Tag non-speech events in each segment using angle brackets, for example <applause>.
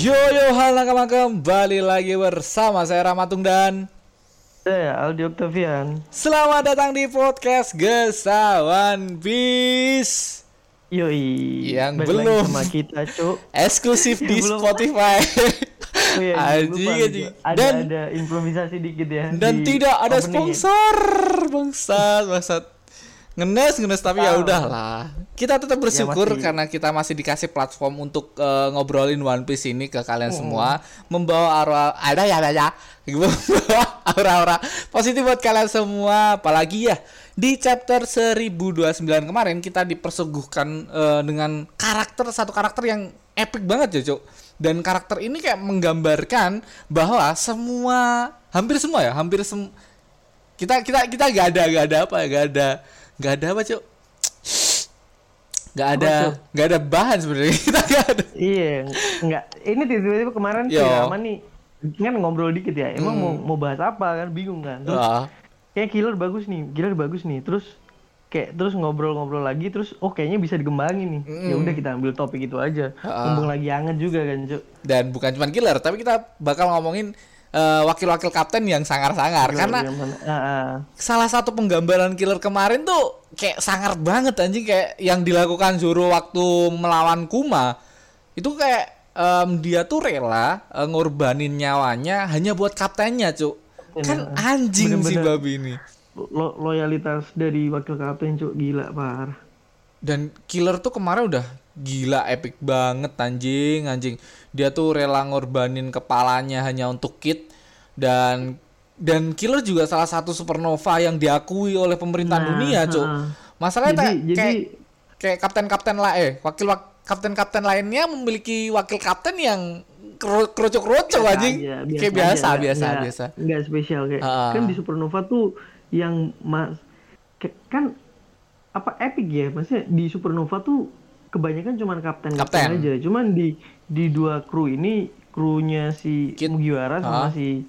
Yo yo hal nakama kembali lagi bersama saya Ramatung dan Saya Aldi Octavian. Selamat datang di podcast Gesawan Bis Yoi. Yang balik belum. sama kita, Cuk. Eksklusif di. Spotify <laughs> Oh iya, anjing. lupa. Ada Dan- ada improvisasi dikit ya. Dan di tidak ada opening ya. sponsor Bangsat Bangsat Ngenes ngenes tapi ya udahlah. Kita tetap bersyukur masih- karena kita masih dikasih platform untuk eh, ngobrolin One Piece ini ke kalian semua. Membawa aura ada ya ada ya. <laughs> Aura-aura positif buat kalian semua. Apalagi ya di chapter 1029 kemarin kita dipersuguhkan eh, dengan karakter satu karakter yang epic banget ya Cuk dan karakter ini kayak menggambarkan bahwa semua hampir semua ya hampir sem kita kita kita gak ada gak ada apa gak ada gak ada apa Cuk <tsk> gak ada Cuk? gak ada bahan sebenarnya <laughs> kita gak ada Iya, enggak. Ini tiba-tiba kemarin si Yo. Rama nih kan ngobrol dikit ya. Emang mau mau bahas apa kan bingung kan. Terus Ah, kayak killer bagus nih, killer bagus nih. Terus kayak terus ngobrol-ngobrol lagi terus oh kayaknya bisa dikembangin nih. Ya udah kita ambil topik itu aja. Mumpung lagi hangat juga kan, Cuk. dan bukan cuma killer tapi kita bakal ngomongin eh, wakil-wakil kapten yang sangar-sangar. Karena mana- Ah, ah. salah satu penggambaran killer kemarin tuh kayak sangar banget anjing. Kayak yang dilakukan Zoro waktu melawan Kuma itu kayak em, dia tuh rela eh, ngorbanin nyawanya hanya buat kaptennya cuk. Kan anjing si Bener-bener. babi ini. Lo- loyalitas dari wakil kapten cuk. Gila parah. Dan killer tuh kemarin udah gila epic banget anjing anjing. Dia tuh rela ngorbanin kepalanya hanya untuk kit dan dan killer juga salah satu supernova yang diakui oleh pemerintah Nah, dunia cuk. masalahnya Jadi- tak- jadi- kayak kayak kapten-kapten lah eh wakil kapten-kapten lainnya memiliki wakil kapten yang kerucuk-kerucuk anjing. aja, kayak biasa aja, biasa nggak- biasa. nggak spesial kayak Ah. kan di supernova tuh yang mas kayak- kan apa epic ya? Maksudnya di supernova tuh kebanyakan cuman kapten Kapten. aja. Cuman di di dua kru ini krunya si Kit. Mugiwara sama Ah. si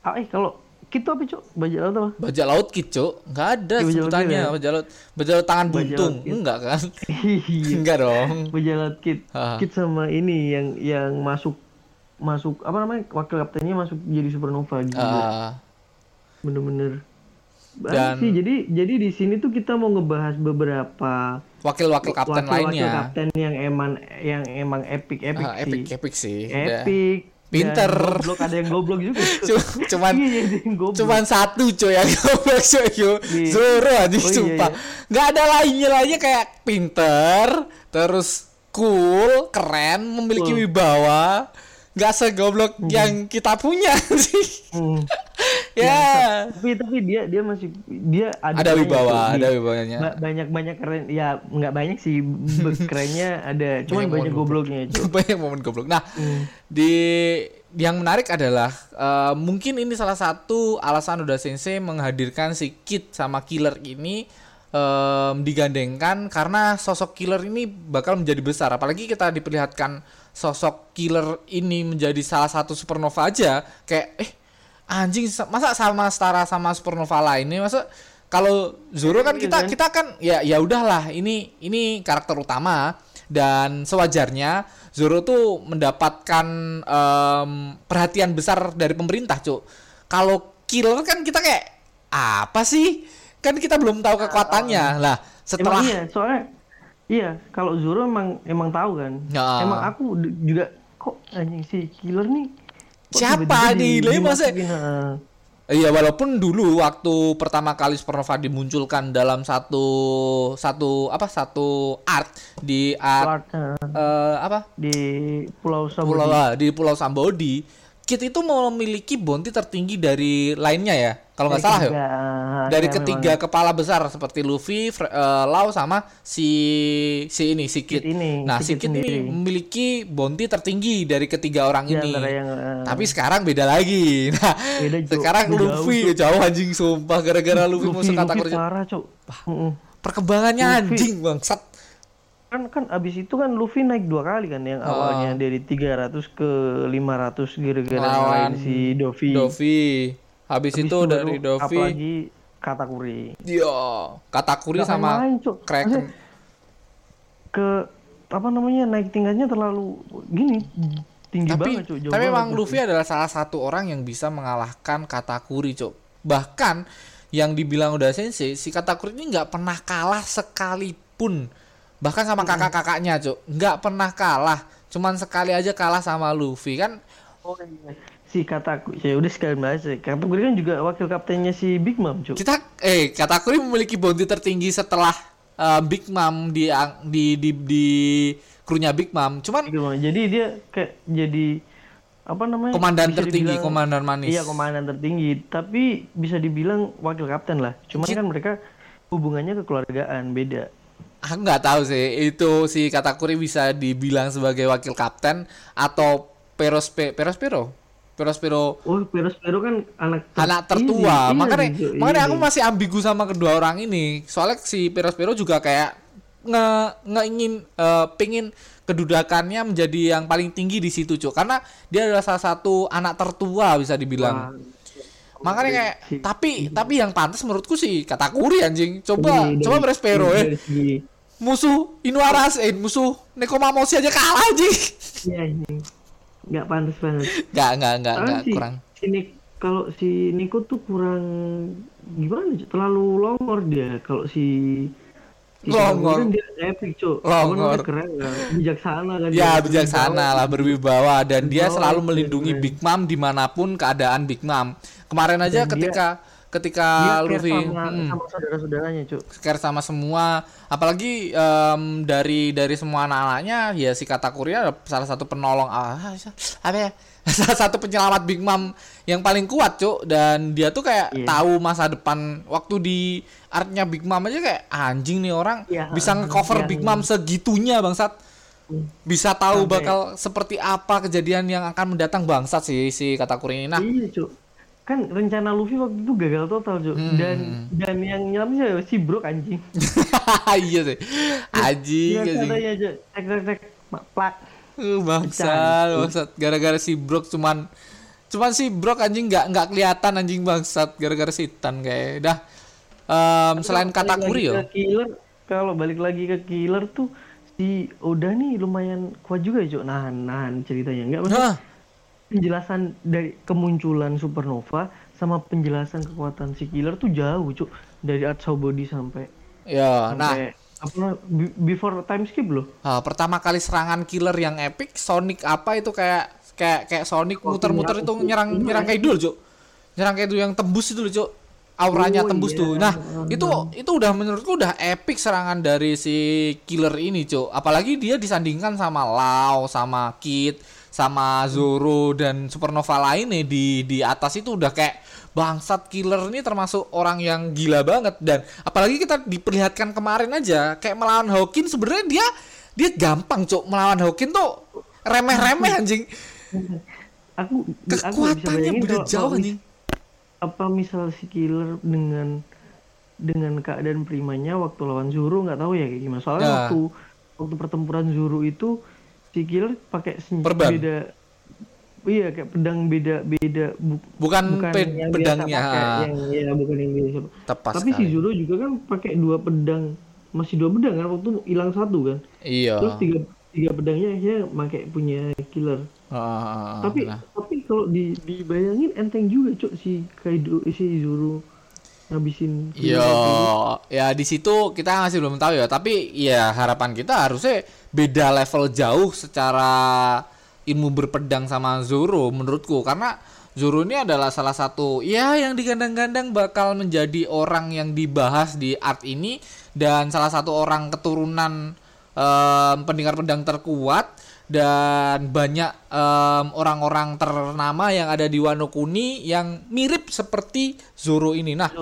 ah, eh kalau kita apa cok bajak laut apa? Bajak laut kit cuk. Nggak ada Ya, sebutannya. ya? bajak laut bajak laut tangan Bajak buntung laut enggak kan? <laughs> Iya. enggak dong. Bajak laut kit. Ah. kit sama ini yang yang masuk masuk apa namanya wakil kaptennya masuk jadi supernova gitu. Ah, bener-bener Dan- sih. Jadi jadi di sini tuh kita mau ngebahas beberapa wakil-wakil kapten wakil-wakil lainnya. kapten yang emang yang emang epic epic Ah, sih. epic epic sih. Epic. Pinter. dan goblok ada yang goblok juga. <laughs> Cu- cuman iya goblok. cuman satu coy yang goblok coy Iya. Zoro anjing Oh, iya, sumpah. Iya. nggak ada lainnya lainnya kayak pinter terus cool keren memiliki Cool. wibawa nggak segoblok yang kita punya <laughs> sih. Hmm. <laughs> ya. Tapi tapi dia dia masih dia ada ada wibawa ada wibawanya. ba- banyak banyak keren ya nggak banyak sih <laughs> kerennya ada cuman Banyak banyak gobloknya cuy. banyak momen goblok. Nah Hmm. di yang menarik adalah eh, mungkin ini salah satu alasan Uda Sensei menghadirkan si Kid sama Killer ini em, digandengkan karena sosok Killer ini bakal menjadi besar. Apalagi kita diperlihatkan sosok Killer ini menjadi salah satu supernova aja kayak eh anjing sa- masa sama setara sama supernova lainnya? Masa kalau Zoro kan Iya kita kan? kita kan ya ya udahlah ini ini karakter utama. Dan sewajarnya Zoro tuh mendapatkan em, perhatian besar dari pemerintah cuk. Kalau killer kan kita kayak apa sih? Kan kita belum tahu kekuatannya. Lah setelah Emang iya, soalnya iya kalau Zoro emang emang tahu kan. Ya. Emang aku juga kok anjing si killer nih. kok Siapa nih? Lah, masa- heeh. Iya walaupun dulu waktu pertama kali Supernova dimunculkan dalam satu satu apa satu art di art heeh, eh, apa di Pulau Sabudi. pulau di Pulau Sambodi Kit itu memiliki bounty tertinggi dari lainnya ya kalau nggak salah ya ketiga, dari ya, ketiga memang. kepala besar seperti Luffy, eh, Lau sama si si ini si Kit. Kid ini, nah si Kid Kit ini memiliki bounty tertinggi dari ketiga orang Di ini. yang, eh, Tapi sekarang beda lagi. <laughs> Nah, Beda, sekarang Jauh, Luffy Cuk. jauh anjing sumpah gara-gara Luffy, Luffy, musuh kata kerja. parah, Cuk. Heeh. Perkembangannya Luffy. anjing bangsat. Kan kan abis itu kan Luffy naik dua kali kan yang Ah. awalnya dari 300 ke 500 gara-gara Lawan ngalahin si Dovi. Dovi. Habis, Habis itu baru dari Dovi, apalagi Katakuri. dia Katakuri Nggak sama main, Cuk. Kraken. Ke apa namanya naik tingkatnya terlalu gini tinggi tapi banget cuy. tapi memang. Luffy adalah salah satu orang yang bisa mengalahkan Katakuri cok bahkan yang dibilang udah sensei si Katakuri ini nggak pernah kalah sekalipun bahkan sama kakak-kakaknya cok nggak pernah kalah cuman sekali aja kalah sama Luffy kan Oh, iya. si kataku ya udah sekalian bahas ya. Katakuri kan juga wakil kaptennya si Big Mom cuy. kita eh Katakuri memiliki bounty tertinggi setelah eh, Big Mom di di di, di krunya Big Mom cuman. Jadi dia kayak jadi apa namanya? komandan bisa tertinggi dibilang- komandan manis Iya komandan tertinggi, tapi bisa dibilang wakil kapten lah. Cuman Jit- kan mereka hubungannya kekeluargaan beda. Aku nggak tahu sih. Itu si Katakuri bisa dibilang sebagai wakil kapten atau Perospe Perospero Perospero Oh, Perospero kan anak ter- anak ini, tertua. Iya, makanya gitu, makanya iya. aku masih ambigu sama kedua orang ini. Soalnya si Perospero juga kayak nge ngeingin eh, pingin kedudukannya menjadi yang paling tinggi di situ cuk. Karena dia adalah salah satu anak tertua bisa dibilang. Wah, makanya kayak tapi tapi yang pantas menurutku sih Katakuri anjing. Coba coba Perospero ya segi- musuh Inuaras eh musuh Nekomamoshi aja kalah anjing Iya ini nggak pantas banget. nggak nggak nggak nggak si, kurang si Nik- kalau si Niko tuh kurang gimana? Cuk? Terlalu longor dia. Kalau si si Longor. Kan dia epic cuy. Longor. keren kan. Bijaksana kan. ya dia. bijaksana lah berwibawa iya, ketika Dia Luffy sama, hmm, sama saudara-saudaranya cuy. care sama semua apalagi em, dari dari semua anak-anaknya ya si Katakuri adalah salah satu penolong ah, apa ya <laughs> salah satu penyelamat Big Mom yang paling kuat cuk dan dia tuh kayak Iya. tahu masa depan waktu di artnya Big Mom aja kayak anjing nih orang Iya, bisa ngecover iya. Big Mom segitunya bangsat bisa tahu Sampai- bakal seperti apa kejadian yang akan mendatang bangsat sih si Katakuri ini nah Iya cuy. Kan rencana Luffy waktu itu gagal total cuy. Hmm. Dan dan yang nyelamin si Brook anjing. <laughs> iya sih anjing anjing katanya aja. Tek tek tek plak. Uh, bangsat, bangsat. Gara-gara si Brok cuman cuman si Brok anjing nggak nggak kelihatan anjing bangsat gara-gara sitan kayak dah. Em, selain yo. ke Killer, kalau balik lagi ke Killer tuh si Oda nih lumayan kuat juga Cuk. Nahan, nahan ceritanya. Nah, penjelasan dari kemunculan supernova sama penjelasan kekuatan si Killer tuh jauh, Cuk. Dari Art Body sampai ya, nah sampai apa namanya, be- before time skip loh. ah, pertama kali serangan killer yang epic Sonic apa itu kayak kayak kayak Sonic muter-muter itu nyerang nyerang kayak dulu, Cuk. Nyerang kayak yang tembus itu loh, Cuk. Auranya Oh, tembus iya. tuh. Nah, itu itu udah menurutku udah epic serangan dari si killer ini, Cuk. Apalagi dia disandingkan sama Lau, sama Kid, sama Zoro dan Supernova lainnya di di atas itu udah kayak bangsat killer ini termasuk orang yang gila banget dan apalagi kita diperlihatkan kemarin aja kayak melawan Hawkin sebenarnya dia dia gampang, Cuk. Melawan Hawkin tuh remeh-remeh anjing. Aku aku Kekuatannya bayangin beda jauh anjing. apa misal si killer dengan dengan keadaan primanya waktu lawan Zoro nggak tahu ya kayak gimana soalnya Ya. waktu waktu pertempuran Zoro itu si killer pakai senjata Perban. beda iya kayak pedang beda beda bu- Bukan, pe- yang biasa pedangnya. pakai, yang ya bukan yang biasa tapi si sekali. Zoro juga kan pakai dua pedang masih dua pedang kan waktu hilang satu kan Iya. terus tiga tiga pedangnya akhirnya pakai punya killer Ah, tapi nah. tapi kalau di dibayangin enteng juga cuk si Kaido si Zoro ngabisin Yo, ya di situ kita masih belum tahu ya. Tapi ya harapan kita harusnya beda level jauh secara ilmu berpedang sama Zoro menurutku karena Zoro ini adalah salah satu ya yang digandang-gandang bakal menjadi orang yang dibahas di art ini dan salah satu orang keturunan em, pendengar pedang terkuat dan banyak em, orang-orang ternama yang ada di Wano Kuni yang mirip seperti Zoro ini. Nah,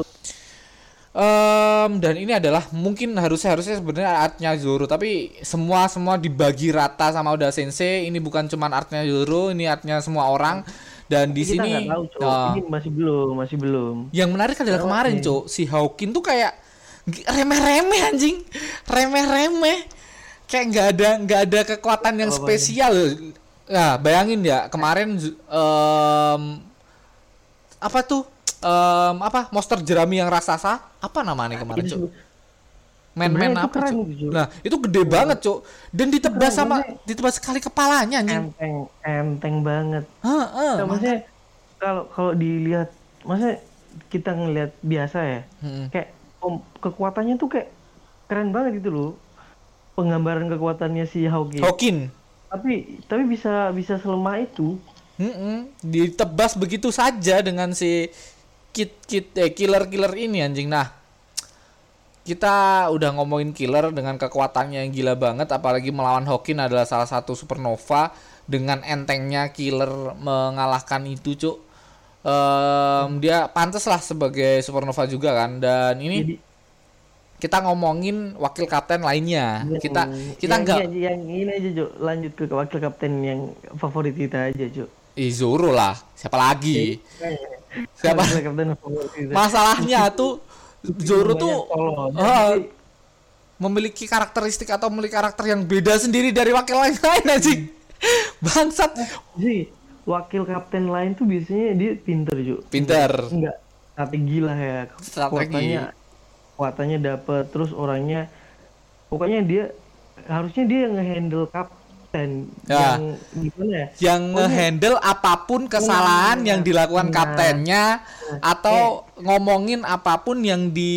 Em, dan ini adalah mungkin harusnya harusnya sebenarnya artnya Zoro tapi semua semua dibagi rata sama Oda Sensei. Ini bukan cuman artnya Zoro ini artnya semua orang. Dan di kita sini tahu ah, ini masih belum masih belum. yang menarik adalah kemarin cok si Hawkin tuh kayak remeh-remeh anjing. Remeh-remeh. Kayak nggak ada nggak ada kekuatan yang Apa-apanya. spesial. Nah bayangin ya kemarin em, apa tuh Em, apa monster jerami yang raksasa apa namanya kemarin Sebenarnya itu apa, keren Cuk? gitu. Nah, itu gede banget, Cuk. Dan ditebas keren, sama ditebas sekali kepalanya anjing. enteng enteng banget Heeh. Nah, maksudnya kalau kalau dilihat maksudnya kita ngelihat biasa ya Mm-mm. kayak om- kekuatannya tuh kayak keren banget gitu loh penggambaran kekuatannya si Hawkeye Hawkin. tapi tapi bisa bisa selemah itu Mm-mm. Ditebas begitu saja dengan si kit kit eh killer killer ini anjing. Nah, kita udah ngomongin killer dengan kekuatannya yang gila banget, apalagi melawan Hawkin adalah salah satu supernova dengan entengnya killer mengalahkan itu, cuk. Em, dia pantas lah sebagai supernova juga kan dan ini jadi kita ngomongin wakil kapten lainnya. Yang- kita kita yang, nggak yang, yang ini aja Cuk. Lanjut ke wakil kapten yang favorit kita aja Cuk. Ih, Zoro lah. Siapa lagi? Siapa wakil kita masalahnya tuh Zoro tuh Jadi, memiliki karakteristik atau memiliki karakter yang beda sendiri dari wakil lain <laughs> lain anjing bangsat. Jadi wakil kapten lain tuh biasanya dia pinter Cuk pinter. Enggak strategi lah ya. Strategi. kekuatannya kekuatannya dapet terus orangnya pokoknya dia harusnya dia yang ngehandle kapten Ya. yang gimana ya? Yang ngehandle apa pun kesalahan Nah, yang dilakukan nah. kaptennya atau ngomongin apa pun yang di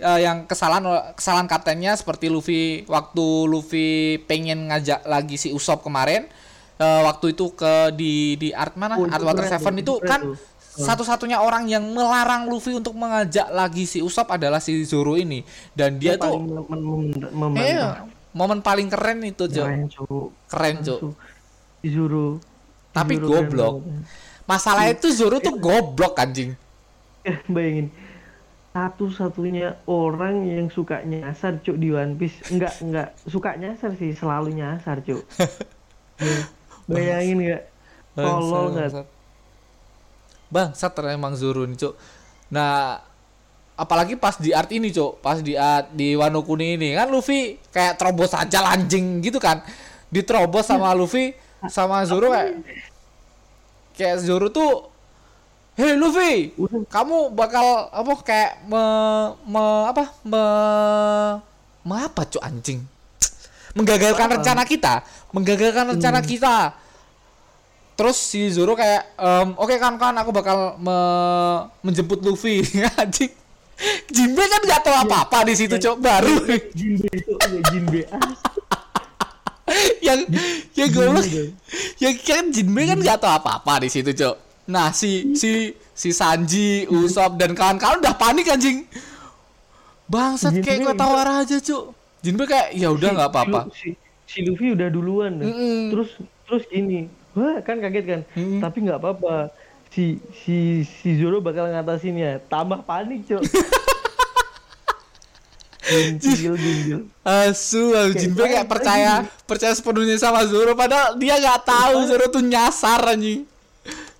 eh, yang kesalahan kesalahan kaptennya seperti Luffy waktu Luffy pengen ngajak lagi si Usopp kemarin eh, waktu itu ke di di art mana? Oh, itu Art Water Seven tuh, itu keren kan tuh. satu-satunya orang yang melarang Luffy untuk mengajak lagi si Usopp adalah si Zoro ini. Dan dia, tuh paling mem- mem- mem- eh, momen paling keren itu Jo. Keren Cuk. keren Jo. Si Tapi keren goblok. masalah itu Zoro tuh goblok anjing. <laughs> Bayangin. Satu-satunya orang yang suka nyasar cuk di One Piece. Enggak <laughs> enggak. Suka nyasar sih selalu nyasar cuk <laughs> Ya, bayangin nggak? Tolol nggak Bangsat. Bangsat emang Zoro nih, Cuk. Nah, apalagi pas di art ini, Cuk. Pas di art di Wano Kuni ini. Kan Luffy kayak terobos aja anjing gitu kan. Diterobos sama Luffy sama Zoro kayak kayak Zoro tuh Hei Luffy, kamu bakal apa kayak me, me- apa me, me apa cuk anjing? Menggagalkan rencana kita. Menggagalkan rencana kita. Terus si Zoro kayak em, oke kan kan aku bakal me- menjemput Luffy. <laughs> Anjing Jinbe kan nggak tahu apa-apa di situ cok. Baru. Jinbe itu ya Jinbe. Yang yang goblok. Jinbe. yang kan Jinbe kan nggak tahu apa-apa di situ cok. Nah si si si Sanji Usopp dan kawan-kawan udah panik anjing. Bangsat kayak gue tawar aja cok. Jinbe kayak ya udah nggak apa-apa. Si, si Luffy udah duluan. Terus terus gini wah kan kaget kan? Tapi nggak apa-apa si si si Zoro bakal ngatasinnya tambah panik cuk <laughs> Gintil, gintil. Asu, Jinbe Kayak kayak percaya percaya sepenuhnya sama Zoro padahal dia nggak tahu Zoro tuh nyasar anjing.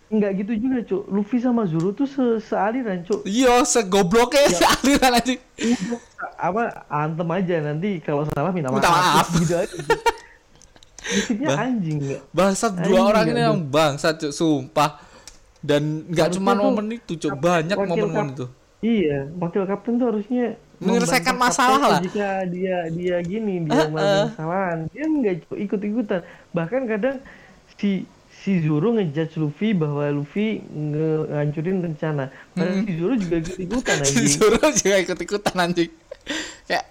Enggak gitu juga, Cuk. Luffy sama Zoro tuh se sealiran, Cuk. Iya, segobloknya sealiran anjing. Apa antem aja nanti kalau salah minta maaf. Minta maaf. Gitu aja. <laughs> Anjing enggak. Bangsat dua orang ini yang bangsat cuk, sumpah. Dan nggak cuma momen itu cuk, banyak momen-momen itu. Iya, wakil kapten tuh harusnya Menyelesaikan masalah lah. Jika dia dia gini, dia Heeh. melakukan kesalahan, dia enggak Cuk, ikut-ikutan. Bahkan kadang si si Zoro ngejudge Luffy bahwa Luffy nge- ngancurin rencana. Padahal si Zoro juga ikut-ikutan <laughs> anjing. Zoro juga ikut-ikutan anjing. Kayak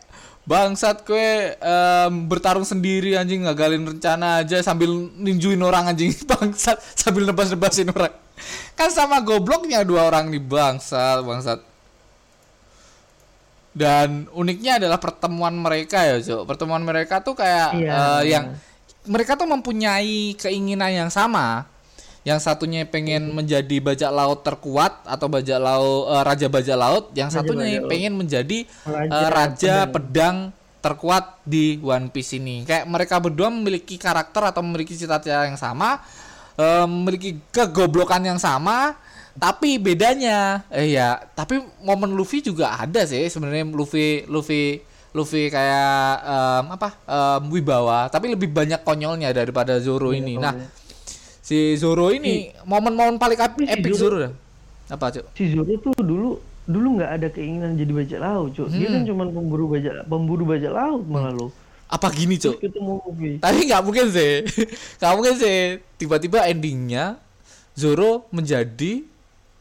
bangsat kue em, bertarung sendiri anjing ngagalin rencana aja sambil ninjuin orang anjing <laughs> bangsat sambil nebas-nebasin orang. Kan sama gobloknya dua orang nih bangsat bangsat. Dan uniknya adalah pertemuan mereka ya, Cok. Pertemuan mereka tuh kayak Iya. eh, yang mereka tuh mempunyai keinginan yang sama. Yang satunya pengen menjadi bajak laut terkuat atau bajak laut eh, raja bajak laut, yang Raja satunya bajak laut. pengen menjadi Raja eh, raja pedang. pedang terkuat di One Piece ini. Kayak mereka berdua memiliki karakter atau memiliki cita-cita yang sama, eh, memiliki kegoblokan yang sama, tapi bedanya eh ya, tapi momen Luffy juga ada sih sebenarnya Luffy Luffy Luffy kayak em, apa em, wibawa, tapi lebih banyak konyolnya daripada Zoro ini. Nah, si Zoro ini momen-momen paling si epic Zoro- Zoro dah. Apa, Cuk? si Zoro tuh dulu dulu nggak ada keinginan jadi bajak laut cuk dia Hmm. kan cuma pemburu bajak pemburu bajak laut malah lo Apa gini, Luffy Tapi nggak mungkin sih. <laughs> Nggak mungkin sih. Tiba-tiba endingnya Zoro menjadi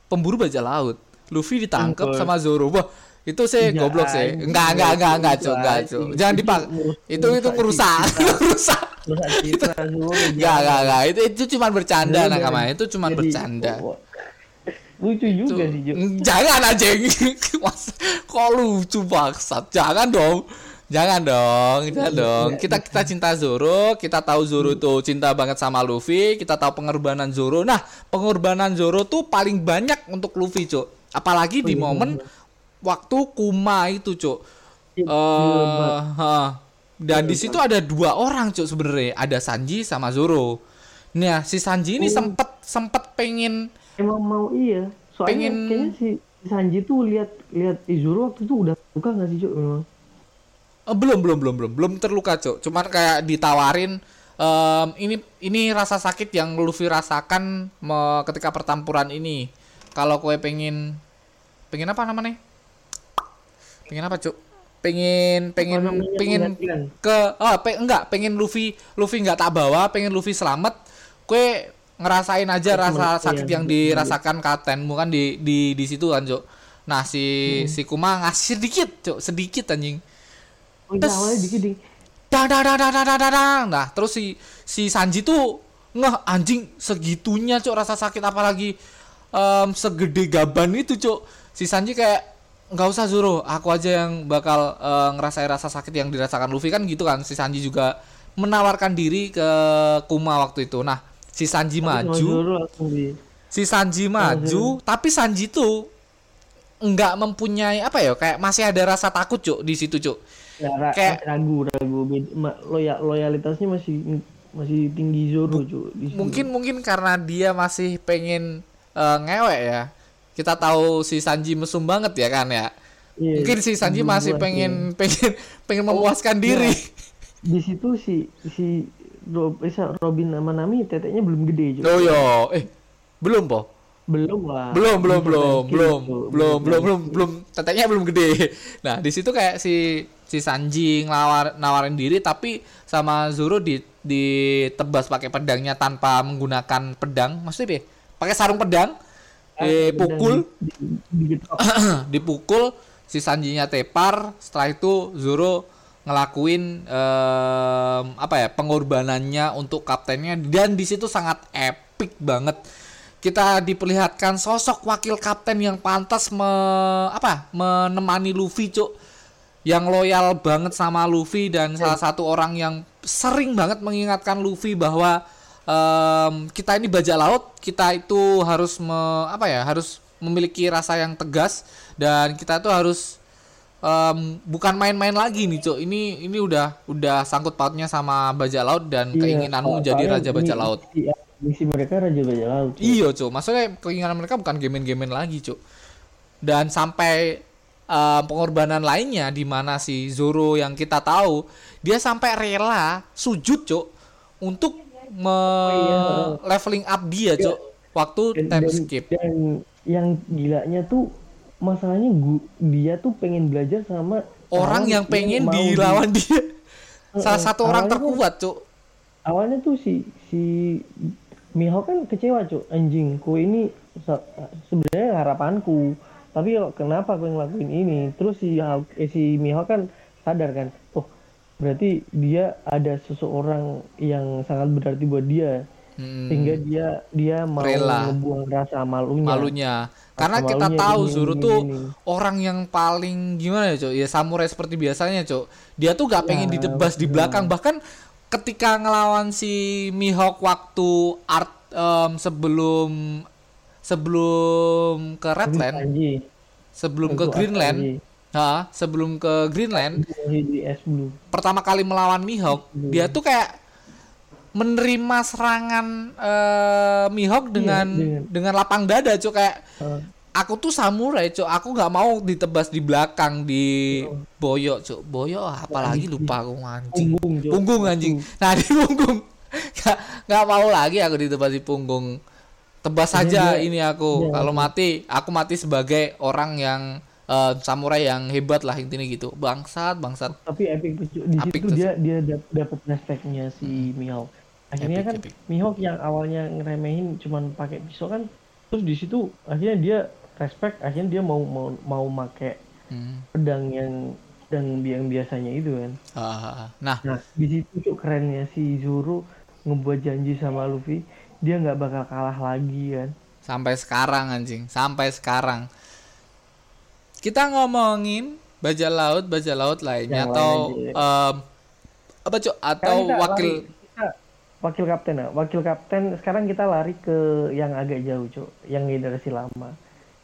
pemburu bajak laut. Luffy ditangkap Enggak. sama Zoro. Wah, itu sih Iya, goblok sih. Enggak, enggak, enggak, enggak, Cuk, enggak, Itu Cuk. anjing. Jangan Itu dipak. Itu itu terus <laughs> citra Zoro Enggak, enggak, enggak. Itu itu cuma bercanda nakama. Itu cuma bercanda. oh, lucu juga sih. Jangan anjing. <laughs> Mas, kok lucu bangsat. Jangan dong. Jangan dong, jangan dong. Kita kita cinta Zoro, kita tahu Zoro tuh cinta banget sama Luffy, kita tahu pengorbanan Zoro. Nah, pengorbanan Zoro tuh paling banyak untuk Luffy, Cuk. Apalagi di iya, momen waktu Kuma itu, Cuk. Iya, Eh, ha. dan di situ ada dua orang, Cuk, sebenarnya. Ada Sanji sama Zoro. Nah, si Sanji ini Oh. sempet sempet pengen emang mau iya soalnya Pengen- kayaknya si Sanji tuh lihat lihat Izuru waktu itu udah buka nggak sih Cuk memang Eh, belum belum belum belum. Belum terluka cok cuman kayak ditawarin em, ini ini rasa sakit yang Luffy rasakan me- ketika pertempuran ini. Kalau kue pengen pengen apa namanya? Pengen apa cok pengen pengen pengen ke oh pe- enggak. Pengen Luffy Luffy nggak tak bawa pengen Luffy selamat. Kue ngerasain aja Cuma- rasa iya, sakit yang iya. dirasakan kapten bukan di di di situ kan cok nah si si Kuma ngasih sedikit cok sedikit anjing oh iya awalnya dikit ding dah dah dah dah dah nah terus si si Sanji tuh ngeh anjing segitunya cok rasa sakit apalagi em, segede gaban itu cok si Sanji kayak nggak usah Zoro aku aja yang bakal eh, ngerasain rasa sakit yang dirasakan Luffy. Kan gitu kan si Sanji juga menawarkan diri ke Kuma waktu itu. Nah si Sanji Sama maju. Zoro si Sanji maju tapi Sanji tuh nggak mempunyai apa ya kayak masih ada rasa takut cok di situ cok ya, Kayak- ragu ragu Beda- ma- loya- loyalitasnya masih masih tinggi Zoro situ. mungkin mungkin karena dia masih pengen eh, ngewek ya. Kita tahu si Sanji mesum banget ya kan ya? Iya, mungkin si Sanji masih pengen iya. pengen pengen memuaskan diri. Di situ si si Rob, Robin sama Nami teteknya belum gede Cuk. oh yo eh belum po? Belum lah. Belum belum belum belum belum belum belum belum. Teteknya belum gede. Nah di situ kayak si si Sanji ngelawar nawarin diri tapi sama Zoro di ditebas pakai pedangnya tanpa menggunakan pedang. Maksudnya ya? pakai sarung pedang dipukul. Di- di- digetok. <clears throat> dipukul si Sanjinya tepar. Setelah itu Zoro ngelakuin em, apa ya pengorbanannya untuk kaptennya. Dan di situ sangat epic banget. Kita diperlihatkan sosok wakil kapten yang pantas me, apa menemani Luffy cuk yang loyal banget sama Luffy dan salah satu orang yang sering banget mengingatkan Luffy bahwa em, kita ini bajak laut kita itu harus me- apa ya harus memiliki rasa yang tegas dan kita tuh harus em, bukan main-main lagi nih cok ini ini udah udah sangkut pautnya sama bajak laut dan Iya, keinginanmu so- menjadi soalnya raja bajak laut misi- misi mereka raja bajak laut. Iya, Cuk. Maksudnya keinginan mereka bukan game-game lagi, Cuk. Dan sampai eh, pengorbanan lainnya di mana si Zoro yang kita tahu, dia sampai rela sujud, Cuk, untuk me iya. leveling up dia, Cuk. Waktu dan, time dan- skip. dan yang gilanya tuh masalahnya gu- dia tuh pengen belajar sama Orang yang pengen di- dilawan dia. Salah Heeh, satu orang awalnya kan- terkuat, Cuk. awalnya tuh si si Mihawk kan kecewa cuk anjing kue ini se- sebenarnya harapanku tapi kenapa kue ngelakuin ini terus si eh, si Mihawk kan sadar kan oh berarti dia ada seseorang yang sangat berarti buat dia Hmm, sehingga dia dia mau Rela. ngebuang rasa malunya malunya. Karena Rasa kita malunya tahu ini, Zoro ini, tuh ini. orang yang paling gimana ya, Cok? Ya samurai seperti biasanya, Cok. Dia tuh gak pengen Ya, ditebas di belakang. Bahkan ketika ngelawan si Mihawk waktu art em, sebelum sebelum ke Redland, sebelum ke Greenland, ha, sebelum ke Greenland, pertama kali melawan Mihawk, dia tuh kayak menerima serangan eh, Mihawk dengan dengan- dengan lapang dada, Cok. Kayak aku tuh samurai cok aku nggak mau ditebas di belakang di boyok cok boyok apalagi lupa aku anjing. Punggung punggung anjing. Nah <laughs> di punggung. Nggak mau lagi aku ditebas di punggung tebas saja ini aku. Dia- kalau mati aku mati sebagai orang yang eh, samurai yang hebat lah intinya gitu. Bangsat bangsat. Tapi epic di Epic situ dia dia dap- dapet respectnya si Mihawk. Akhirnya Epic, kan epic. Mihawk yang awalnya ngeremehin cuman pakai pisau kan terus di situ akhirnya dia respect akhirnya dia mau mau mau make Hmm. pedang yang pedang yang biasanya itu kan. Ah, nah. Nah di situ tuh kerennya si Zoro ngebuat janji sama Luffy dia nggak bakal kalah lagi kan? Sampai sekarang anjing. Sampai sekarang. Kita ngomongin baja laut baja laut lainnya Yang atau lain em, apa cok atau kita wakil lari- kita- wakil kapten ya? Wakil kapten sekarang kita lari ke yang agak jauh cok yang generasi lama.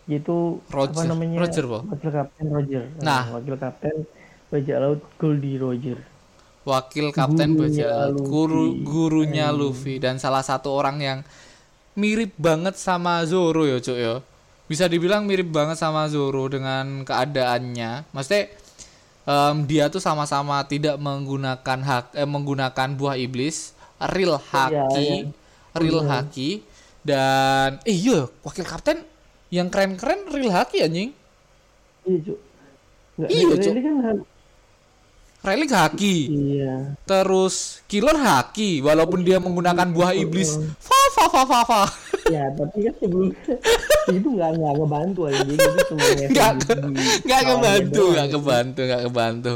Yaitu apa Roger. namanya? Roger, wakil kapten Roger. Nah. wakil kapten bajak laut Goldie Roger wakil kapten Gurunya baja laut Luffy. guru gurunya Luffy. Dan salah satu orang yang mirip banget sama Zoro ya cok ya. Bisa dibilang mirip banget sama Zoro dengan keadaannya. Maksudnya em, dia tuh sama-sama tidak menggunakan hak eh, menggunakan buah iblis. Real haki iya. real haki. Dan eh iya wakil kapten yang keren-keren real haki anjing. Iya nggak Iya, Cuk. ini kan relik haki iya. Terus killer haki walaupun dia menggunakan buah iblis. Fa fa fa fa fa. Ya tapi kan sebelum <laughs> itu nggak nggak ngebantu aja. Jadi itu cuma ngefek nggak nggak doang. nggak kebantu nggak kebantu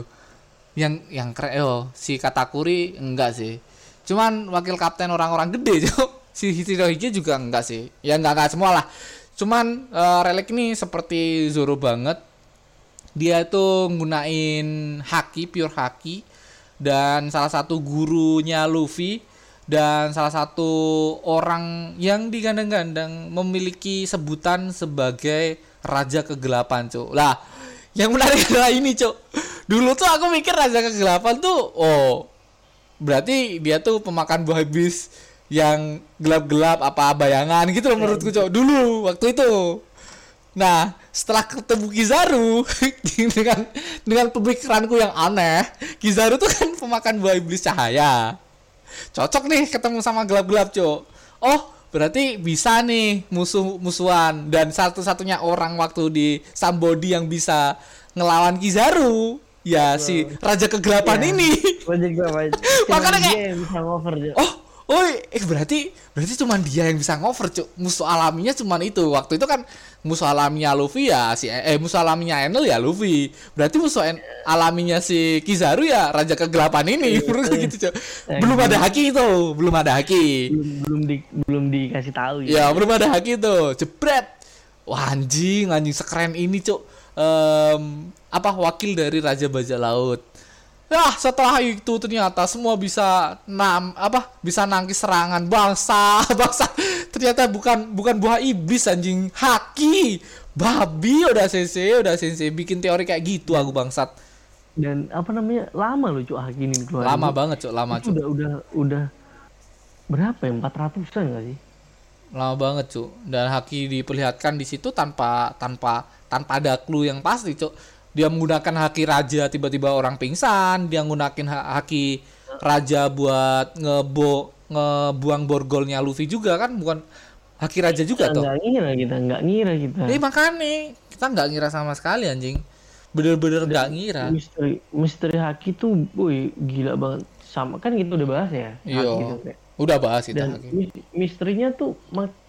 yang yang keren oh si katakuri enggak sih. Cuman wakil kapten orang-orang gede <laughs> cok. Si Hirohige juga enggak sih. Ya enggak enggak semua lah. Cuman eh, relik ini seperti Zoro banget dia itu nggunain haki pure haki dan salah satu gurunya Luffy dan salah satu orang yang digandang-gandang memiliki sebutan sebagai raja kegelapan cuk. Lah yang menarik <laughs> adalah ini cuk. Dulu tuh aku mikir raja kegelapan tuh oh berarti dia tuh pemakan buah iblis yang gelap-gelap apa bayangan gitu loh menurutku cuk. Dulu waktu itu. Nah, setelah ketemu Kizaru <laughs> dengan dengan pemikiranku yang aneh, Kizaru tuh kan pemakan buah iblis cahaya. Cocok nih ketemu sama gelap-gelap, Cok. Oh, berarti bisa nih musuh-musuhan dan satu-satunya orang waktu di Sambodi yang bisa ngelawan Kizaru. Ya si Raja Kegelapan Iya. ini. Gue wajib. <laughs> Makanya kayak- bisa ngover. Oh, oh, eh berarti berarti cuman dia yang bisa ngover, Cuk. Musuh alaminya cuman itu. Waktu itu kan musuh alaminya Luffy ya si eh musuh alaminya Enel ya Luffy. Berarti musuh en- alaminya si Kizaru ya Raja Kegelapan ini. Menurutku gitu, Cuk. Belum ada haki itu, belum ada haki. belum belum di belum dikasih tahu Ya, ya. belum ada haki tuh. Jebret. Wah, anjing, anjing sekeren ini, Cuk. Em, apa wakil dari Raja Bajak Laut. Nah, setelah itu ternyata semua bisa nam apa? Bisa nangkis serangan bangsa, <laughs> bangsa. Ternyata bukan bukan buah iblis anjing, haki. Babi udah sensei, udah sensei bikin teori kayak gitu aku bangsat. Dan apa namanya? Lama loh Cuk Haki ini keluar. Lama banget, Cuk, lama, Cuk. udah udah udah berapa ya? 400-an gak sih? Lama banget, Cuk. Dan haki diperlihatkan di situ tanpa tanpa tanpa ada clue yang pasti, Cuk. Dia menggunakan haki raja tiba-tiba orang pingsan, dia menggunakan ha- haki raja buat ngebo ngebuang borgolnya Luffy juga kan bukan haki raja juga toh. Nggak ngira kita, nggak ngira kita. Eh makanya kita nggak ngira sama sekali anjing. Bener-bener nggak ngira. Misteri misteri Haki tuh, boy, gila banget. Sama kan kita udah bahas ya. Iya. Kayak. Udah bahas kita Dan haki. mis- misterinya tuh mak-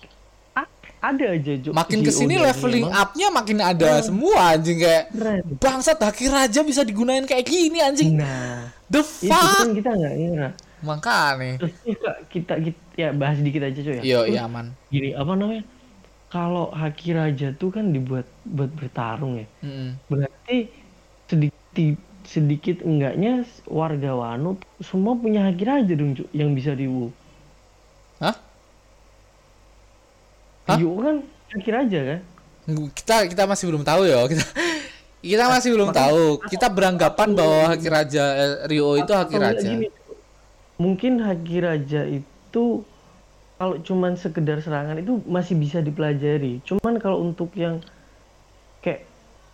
ada aja Cuk. Makin ke sini leveling up-nya makin ada semua anjing kayak bangsat haki raja bisa digunain kayak gini anjing. Nah, The itu kan fuck? kita nggak ngira. Makanya. Terus kita, kita, kita ya bahas dikit aja cuy ya. Iya, iya aman. Gini apa namanya? Kalau Haki Raja tuh kan dibuat buat bertarung ya. Mm-mm. Berarti sedikit sedikit enggaknya warga Wano semua punya Haki Raja dong cuy yang bisa diwu. Hah? Hah? Yu kan Haki Raja kan? Kita kita masih belum tahu ya. Kita kita masih belum tahu. Kita beranggapan bahwa Haki Raja eh, Rio itu Haki Raja. gini, mungkin Haki Raja itu kalau cuman sekedar serangan itu masih bisa dipelajari. Cuman kalau untuk yang kayak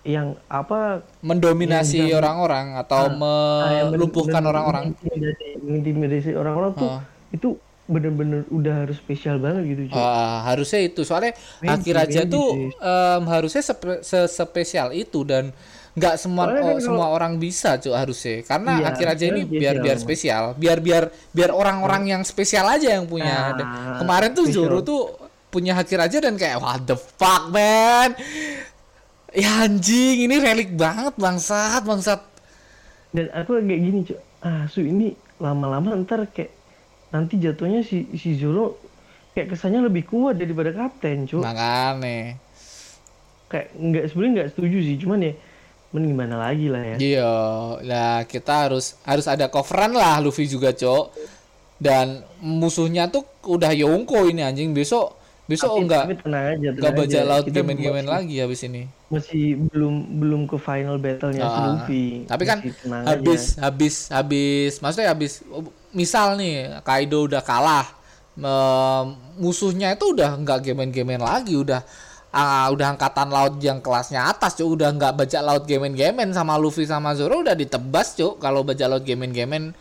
yang apa Mendominasi orang-orang atau Ah, men- melumpuhkan orang-orang. mengintimidasi, mengintimidasi orang-orang tuh Oh. itu bener-bener udah harus spesial banget gitu cuy. Ah, harusnya itu. Soalnya Raja maybe tuh em, harusnya sepe- sespesial itu dan nggak semua kan oh, semua orang bisa cuy harusnya. Karena Iya, Haki Raja ini biar spesial, biar spesial. Biar biar biar orang-orang yang spesial aja yang punya. Nah, Dan kemarin tuh spesial. Zoro tuh punya Haki Raja dan kayak what the fuck man? Ya anjing ini relik banget bangsat bangsat. Dan aku kayak gini cuy. Ah, su ini lama-lama ntar kayak nanti jatuhnya si si Zoro kayak kesannya lebih kuat daripada kapten cuy. makanya Kayak nggak sebenarnya nggak setuju sih, cuman ya men gimana lagi lah ya. Iya, lah kita harus harus ada coveran lah Luffy juga, Cok. Dan musuhnya tuh udah Yonko ini anjing besok besok Tapi- enggak tapi tenang aja, enggak baca laut gemen-gemen masih- lagi habis ini. Masih belum belum ke final battle-nya si Ah, Luffy. Tapi kan habis aja. habis habis maksudnya habis misal nih Kaido udah kalah em, musuhnya itu udah enggak gemen-gemen lagi udah ah, udah angkatan laut yang kelasnya atas cuk. Udah nggak baca laut gemen-gemen sama Luffy sama Zoro udah ditebas cuk. Kalau baca laut gemen-gemen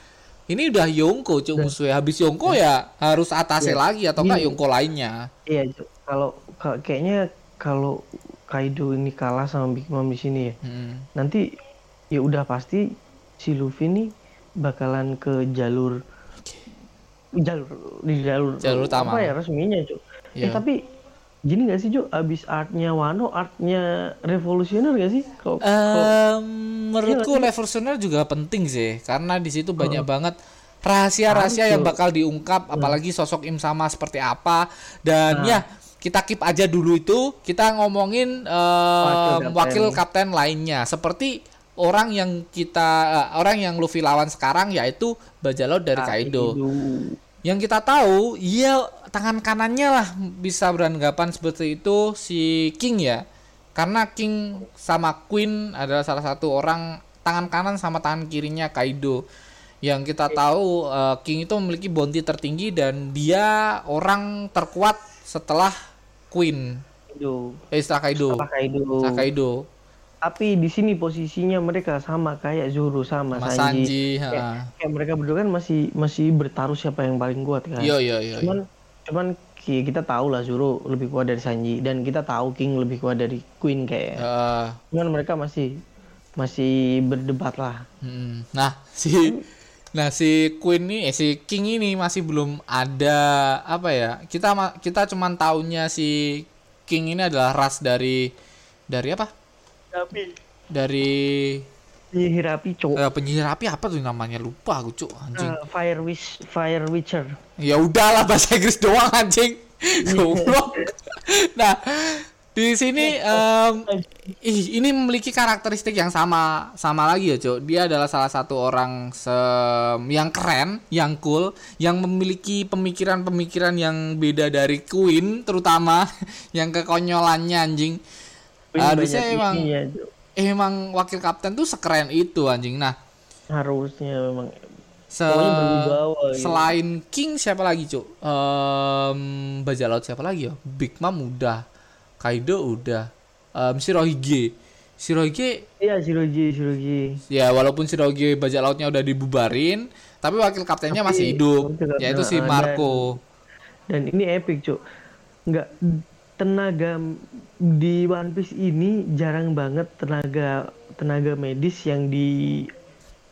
ini udah Yonko cuk musuhnya. Habis Yonko ya harus atasnya Ya, lagi atau enggak gini. Yonko lainnya? Iya, kalau ka- kayaknya kalau Kaido ini kalah sama Big Mom di sini ya. Hmm. Nanti ya udah pasti si Luffy nih bakalan ke jalur jalur di jalur Jalur utama. apa ya resminya Cuk. Iya. Eh tapi gini gak sih Cuk, abis artnya Wano, artnya revolusioner gak sih? Kalau Em, menurutku Iya, Leversoner juga penting sih karena di situ banyak banget rahasia-rahasia yang bakal diungkap apalagi sosok Im sama seperti apa dan Nah. ya kita keep aja dulu itu kita ngomongin em, Wakil wakil, kapten lainnya seperti orang yang kita eh, orang yang Luffy lawan sekarang yaitu Bajalaut dari Kaido. Yang kita tahu iya tangan kanannya lah bisa beranggapan seperti itu si King ya. Karena King sama Queen adalah salah satu orang tangan kanan sama tangan kirinya Kaido. Yang kita tahu eh, King itu memiliki bounty tertinggi dan dia orang terkuat setelah Queen. Kaido. eh setelah Kaido. Setelah Kaido. setelah Kaido Tapi di sini posisinya mereka sama kayak Zoro sama, Mas Sanji Sanji. Kayak, kayak mereka berdua kan masih masih bertaruh siapa yang paling kuat kan. iya iya iya Cuman cuman ki- kita tahu lah Zoro lebih kuat dari Sanji dan kita tahu King lebih kuat dari Queen kayak. Eh, Cuman mereka masih masih berdebat lah. Mm, Nah, si nah si Queen nih eh, si King ini masih belum ada apa ya? Kita kita cuman taunya si King ini adalah ras dari dari apa? Tapi Dari penyihir api cowok. eh, penyihir api apa tuh namanya? Lupa aku, Cuk, anjing. Eh, Fire Wish Fire Witcher. Ya udahlah bahasa Inggris doang anjing. <laughs> Goblok. nah, di sini em, ih, ini memiliki karakteristik yang sama sama lagi ya, Cok. Dia adalah salah satu orang se- yang keren, yang cool, yang memiliki pemikiran-pemikiran yang beda dari Queen terutama <laughs> yang kekonyolannya anjing. Harusnya emang Cok. emang wakil kapten tuh sekeren itu anjing. Nah, harusnya memang se berwibawa gitu. selain King siapa lagi cuk Em, bajak laut siapa lagi ya Big Mom udah Kaido udah Em, Shirohige Shirohige Iya Shiroji Shiroji. ya walaupun Shirohige bajak lautnya udah dibubarin tapi wakil kaptennya Tapi masih hidup yaitu si ada. Marco Dan ini epic cuk. Nggak tenaga di One Piece ini jarang banget tenaga tenaga medis yang di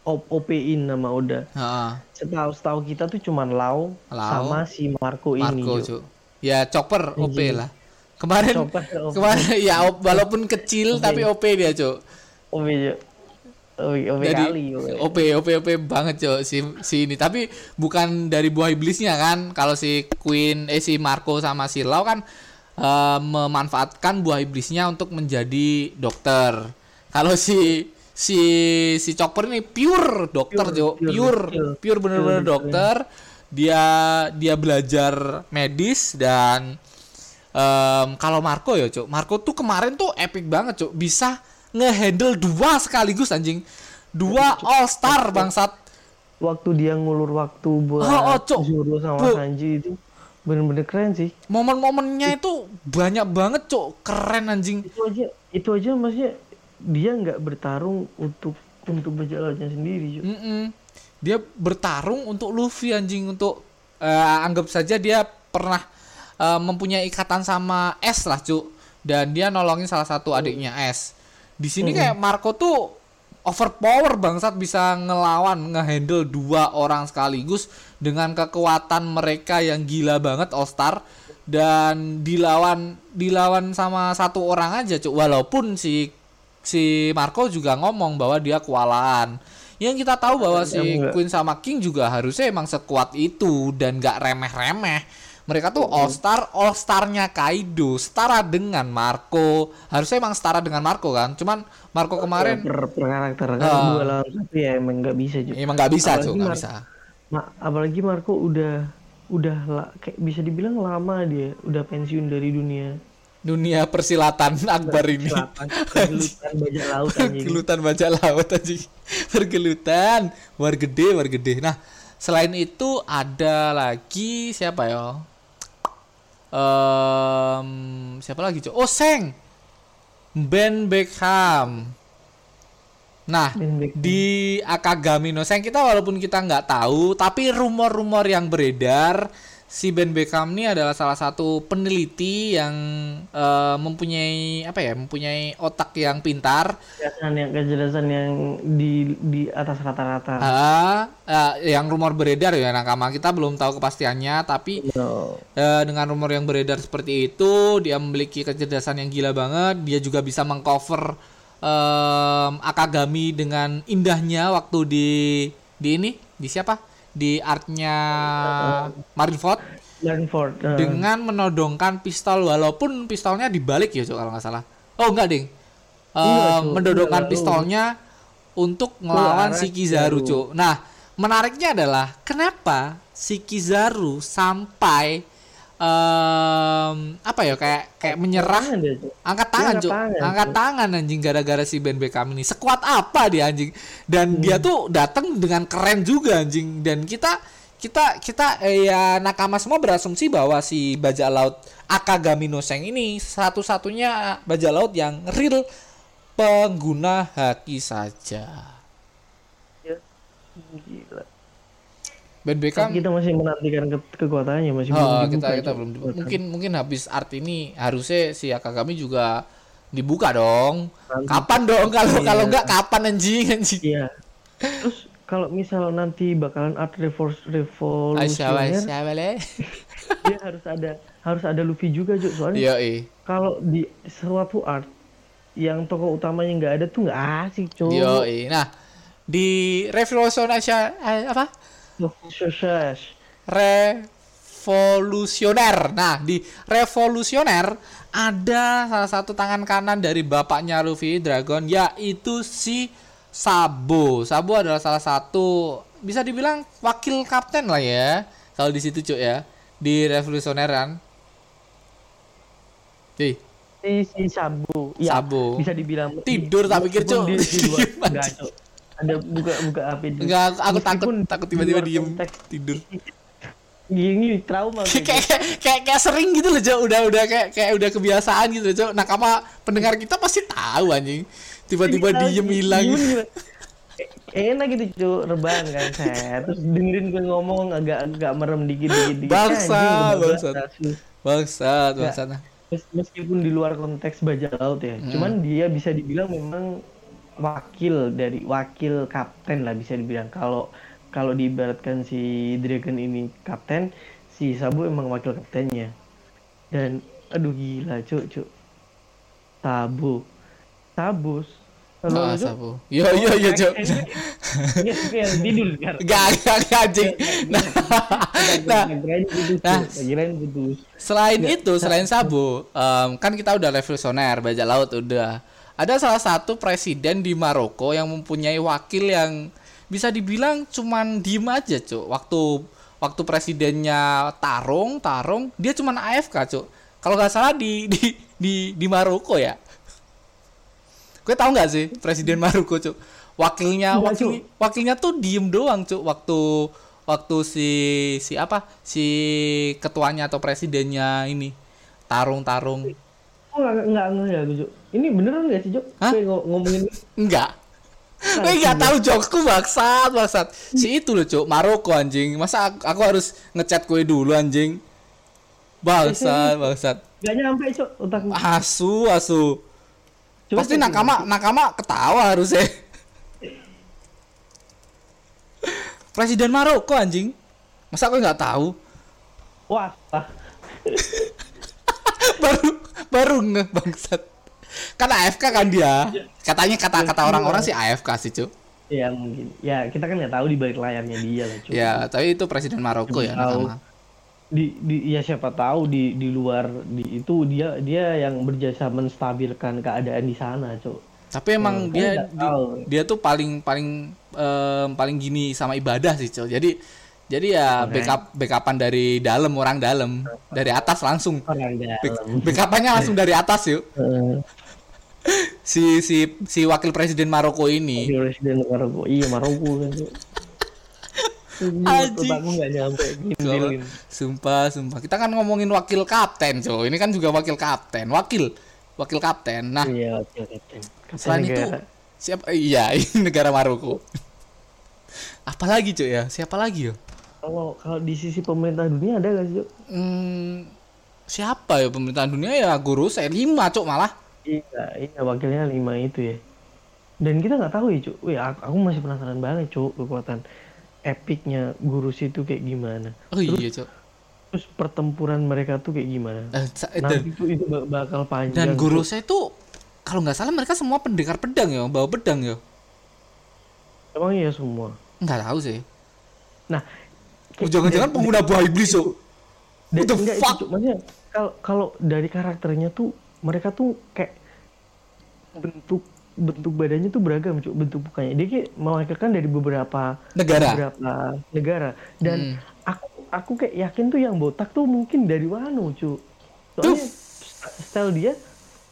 OP-in nama Oda. Heeh, Setahu setahu kita tuh cuman Lau, Lau, sama si Marco, ini. Marco Cuk. cuk ya Chopper OP lah kemarin Chopper OP. kemarin <laughs> ya op- walaupun kecil tapi OP dia cuk OP Cuk. OP, OP dari kali. OP. OP OP OP banget cok si si ini tapi bukan dari buah iblisnya kan kalau si Queen eh si Marco sama si Lau kan eh, memanfaatkan buah iblisnya untuk menjadi dokter. Kalau si si si Chopper ini pure dokter Pure, pure, pure pure. pure bener-bener Pure, dokter. Dia dia belajar medis dan em, kalau Marco ya cok Marco tuh kemarin tuh epic banget cok bisa ngehandle dua sekaligus anjing. Dua all star bangsat. Waktu dia ngulur waktu buat Oh, oh, Cuk. Zoro sama Bu. Sanji itu bener-bener keren sih. momen-momennya itu banyak banget cok. Keren anjing. Itu aja itu aja maksudnya dia nggak bertarung untuk untuk bajak lautnya sendiri Cuk. Mm-mm. dia bertarung untuk Luffy anjing untuk eh, anggap saja dia pernah eh, mempunyai ikatan sama S lah cuk dan dia nolongin salah satu adiknya S. Di sini kayak Marco tuh overpower bangsat bisa ngelawan ngehandle dua orang sekaligus dengan kekuatan mereka yang gila banget All Star dan dilawan dilawan sama satu orang aja cuk. Walaupun si si Marco juga ngomong bahwa dia kewalahan. Yang kita tahu bahwa si enggak. Queen sama King juga harusnya emang sekuat itu dan gak remeh-remeh. Mereka tuh all star all starnya Kaido setara dengan Marco. Harusnya emang setara dengan Marco kan? Cuman Marco kemarin per, per karakter kan dua lawan satu ya emang nggak bisa juga emang nggak bisa cuy nggak Mar- bisa Ma- apalagi Marco udah udah la- kayak bisa dibilang lama dia udah pensiun dari dunia. Dunia persilatan akbar ini. selatan gelutan bajak laut anjing. Pergelutan bajak laut aja pergelutan. War gede war gede. Nah selain itu ada lagi siapa ya? Em, siapa lagi cuy oh Seng. Ben Beckham nah di Akagami no Seng kita walaupun kita nggak tahu tapi rumor-rumor yang beredar si Ben Beckham ini adalah salah satu peneliti yang eh, mempunyai apa ya mempunyai otak yang pintar. Kejelasan yang kejelasan yang di di atas rata-rata. Ah, eh, yang rumor beredar ya nakama kita belum tahu kepastiannya tapi No. eh, dengan rumor yang beredar seperti itu dia memiliki kecerdasan yang gila banget dia juga bisa mengcover em, Akagami dengan indahnya waktu di di ini? Di siapa? Di artnya Marineford Langford eh, dengan menodongkan pistol walaupun pistolnya dibalik ya kalau nggak salah. Oh enggak ding. Enggak, Cuk. menodongkan Enggak, pistolnya untuk melawan si Kizaru. Cuk. nah menariknya adalah kenapa si Kizaru sampai em, apa ya kayak kayak menyerah tangan dia, Cuk. angkat tangan angkat tangan, angkat tangan anjing gara-gara si Ben Beckham ini sekuat apa dia anjing dan Hmm. dia tuh datang dengan keren juga anjing dan kita kita kita eh, ya nakama semua berasumsi bahwa si bajak laut Akagami no Seng ini satu-satunya bajak laut yang real pengguna haki saja Ya. Gila. Ben Beckham kita masih menantikan ke kekuatannya masih Oh, belum kita dibuka, kita belum dibuka. mungkin mungkin habis art ini harusnya si Akagami juga dibuka dong. Nanti. Kapan dong kalau Iya. kalau enggak kapan anjing anjing. Iya. Terus kalau misal nanti bakalan art revol Aisyah revolusioner, Aisyah boleh. <laughs> dia harus ada harus ada Luffy juga, Cuk. Soalnya Iya, iya. kalau di suatu art yang tokoh utamanya nggak ada tuh nggak asik, iya. Nah, di Revolution Asia eh, apa? Sukses. Revolusioner. Nah, di Revolusioner ada salah satu tangan kanan dari bapaknya Luffy Dragon yaitu si Sabo. Sabo adalah salah satu bisa dibilang wakil kapten lah ya. Kalau di situ cuy ya. Di Revolusioner kan. Ih, Si, si Sabu. Ya, Sabo. bisa dibilang Tidur tak pikir, Cuk. di <laughs> Cuk. Ada buka buka HP dulu. Enggak, aku, aku takut takut tiba-tiba diem konteks, tidur. Gini trauma <laughs> kayak, kayak kayak sering gitu loh Cok. udah udah kayak kayak udah kebiasaan gitu loh Cok. nakama pendengar kita pasti tahu anjing tiba-tiba diem iya, hilang diem gila. <laughs> E- enak gitu cuy rebahan kan saya terus dengerin gue ngomong agak agak merem dikit dikit dikit Bangsa, bangsat nah. Mes- meskipun di luar konteks bajak laut ya Hmm. cuman dia bisa dibilang memang wakil dari wakil kapten lah bisa dibilang. Kalau kalau diibaratkan si Dragon ini kapten si Sabu emang wakil kaptennya. Dan aduh gila cuk cuk. Sabu. Sabus Halo, Ah, Cuk? sabu. Yo yo yo Cok. Tidur sekarang. <laughs> gak gak anjing. Nah <laughs> nah. Nah. Selain itu selain sabu em, kan kita udah revolusioner bajak laut udah ada salah satu presiden di Maroko yang mempunyai wakil yang bisa dibilang cuman diem aja cuk. Waktu waktu presidennya tarung tarung dia cuman AFK cuk. Kalau nggak salah di <laughs> di di di Maroko ya. Gue tau nggak sih presiden Maroko cuk? Wakilnya Enggak, wakil, wakilnya tuh diem doang cuk waktu waktu si si apa? Si ketuanya atau presidennya ini tarung-tarung Oh, enggak enggak enggak ya, Cuk. Ini beneran enggak sih, Cuk? Hah? Kayak ngo- ngomongin enggak Gue nggak tahu jokesku bangsat, bangsat. Si itu loh, Cuk, Maroko anjing. Masa aku, aku harus ngechat kue dulu anjing? Bangsat, bangsat. Gak nyampe cok otakku. Asu, asu. Coba Pasti nakama, nakama ketawa harusnya. Presiden Maroko anjing. Masa aku nggak tahu? Wah, ah. <laughs> baru baru nge bangsat. Kan AFK kan dia. Katanya kata kata orang-orang sih AFK sih, Cuk. ya mungkin. Ya kita kan nggak tahu di balik layarnya dia lah cok. Ya, tapi itu Presiden Maroko ya Tahu. Di, di ya siapa tahu di di luar di itu dia dia yang berjasa menstabilkan keadaan di sana cok. Tapi emang Hmm, dia saya nggak di- tahu. dia tuh paling paling em, paling gini sama ibadah sih, Cuk. Jadi jadi ya backup backupan dari dalam orang dalam, dari atas langsung. Orang dalam. Backupannya langsung dari atas yuk. Eh, Si si si wakil presiden Maroko ini. di Presiden Maroko. Iya Maroko kan. Otakku nggak nyampe gini. Sumpah, sumpah. Kita kan ngomongin wakil kapten, Cuk. Ini kan juga wakil kapten, wakil wakil kapten. Nah, Iya, oke kapten. Kapten selain itu negara. siapa iya, <laughs> ini negara Maroko. Apalagi, Cuk ya? Siapa lagi ya? Kalau kalau di sisi pemerintah dunia ada gak sih cok? Hmm, siapa ya pemerintahan dunia ya guru saya lima cok malah Iya, iya wakilnya lima itu ya. Dan kita nggak tahu ya, Cuk. Wih, aku, aku masih penasaran banget, Cuk, kekuatan epicnya guru itu kayak gimana. oh iya cok Terus pertempuran mereka tuh kayak gimana. Eh, sa- Nah, dan, itu itu bak- bakal panjang. dan guru saya tuh kalau nggak salah mereka semua pendekar pedang ya bawa pedang ya Emang iya semua. nggak tahu sih Nah, oh, jangan-jangan pengguna buah iblis What the enggak, itu, fuck? Cuk. Maksudnya kalau kalau dari karakternya tuh mereka tuh kayak bentuk bentuk badannya tuh beragam, Cuk. Bentuk mukanya. Dia kayak mewakilkan dari beberapa negara beberapa negara dan Hmm. aku aku kayak yakin tuh yang botak tuh mungkin dari Wano cu soalnya st- style dia